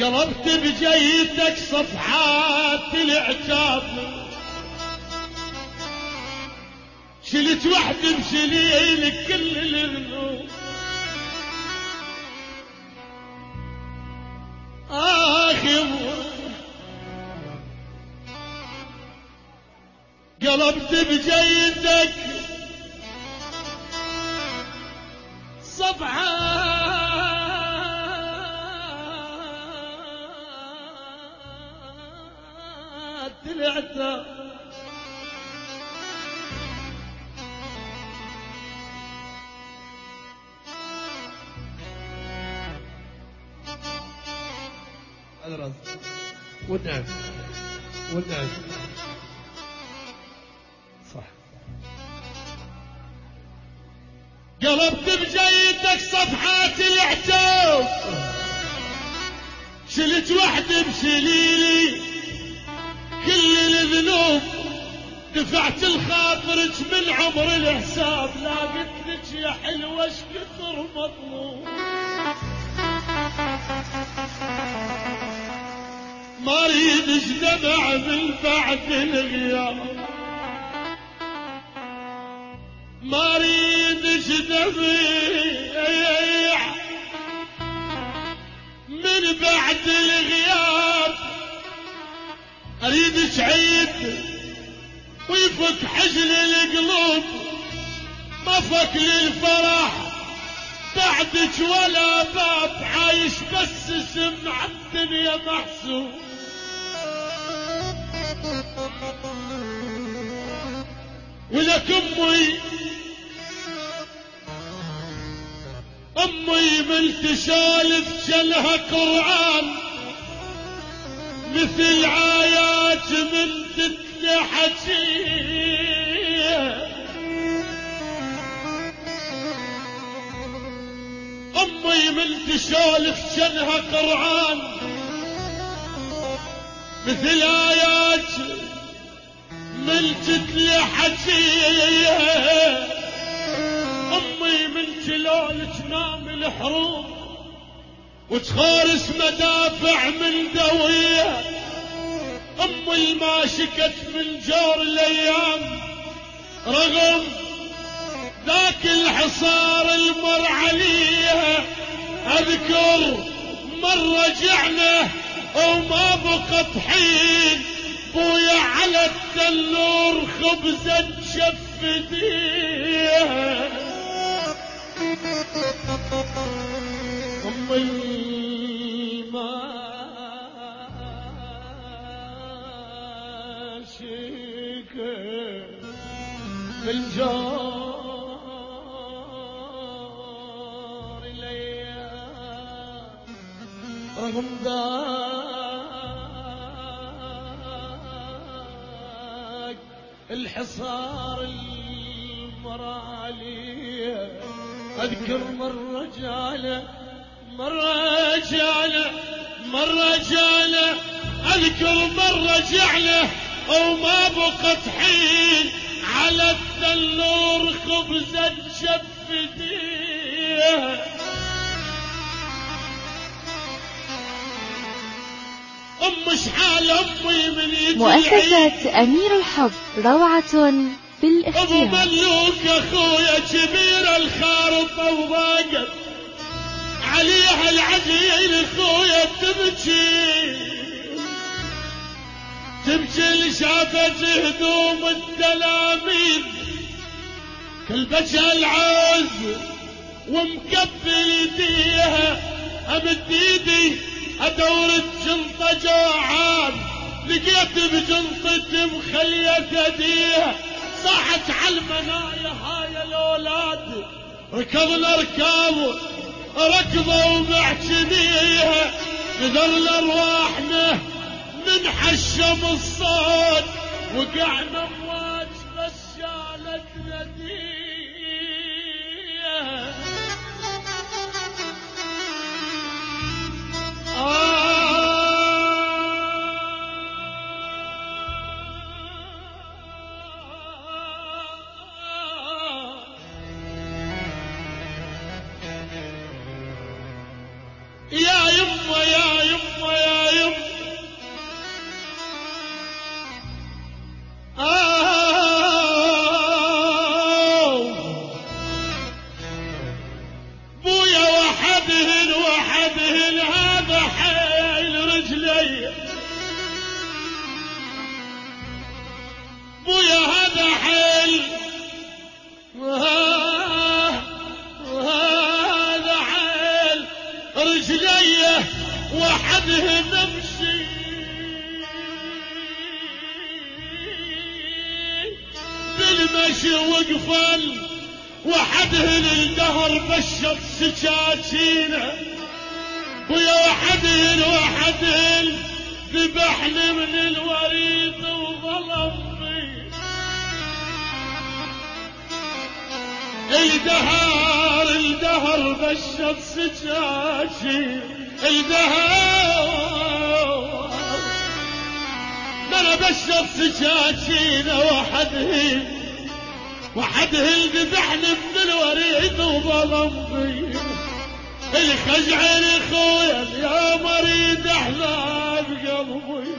قلبت بجيتك صفحات العتاب شلت وحد بشليلك كل الذنوب آخر قلبت بجيدك صفحات والنعم والنعم صح قلبت بجيدك صفحات العتاب شلت وحدي بسليلي دفعت الخاطرك من عمر الحساب لا قلت لك يا حلوة اش كثر مطلوب ما اريد دمع من بعد الغياب. ما اريد دمع من بعد الغياب. اريد عيد ويفك حزن القلوب ما فك للفرح. بعدك ولا باب عايش بس سمع الدنيا محسوب. ولك أمي أمي من تشالف شلها قرآن مثل آيات من تتلى حكيه أمي من تشالف شلها قرآن مثل آيات من تتلى حكيه أمي من شلال تنام الحروب وتخارس مدافع من دوية. امي ما شكت من جور الأيام. رغم ذاك الحصار المر عليها أذكر مرة رجعنا وما بقت حين. بويا على التنور خبزة شفتيها الماشيكة بالجار الأيام رغم ذاك الحصار المرالي أذكر مرة جاله مرة جاله مرة جاله أذكر مرة جعله وما بقت حين على التنور خبزة شفتيه أم شحال أمي من يجي مؤسسة أمير الحب روعة أبو بالاختيار ملوك أخويا كبير الخارطة وضاقت عليها العجين أخويا تبكي. تبكي اللي شافت هدوم التلاميذ كل بجها العز ومكبل يديها امد ايدي أدور الجنطة جوعان لقيت بجنطتي مخلية ايديها صاحت على المنايا هاي الأولاد ركضنا ركاب ركضوا ومعتنيها نذرنا ارواحنا من حشم الصوت وقعنا امواج بس شالتنا ديها يا يما يا بالمشي وقفل وحده للدهر بشط سكاكينه ويا وحده وحده ذبحني من الوريد وظلمني الدهر الدهر بشط سجاشي الدهر أنا بشط سجاشينا وحده وحده ذبحني من الوريد وظلمني الخجعل خويا يا مريد أحلام قلبي.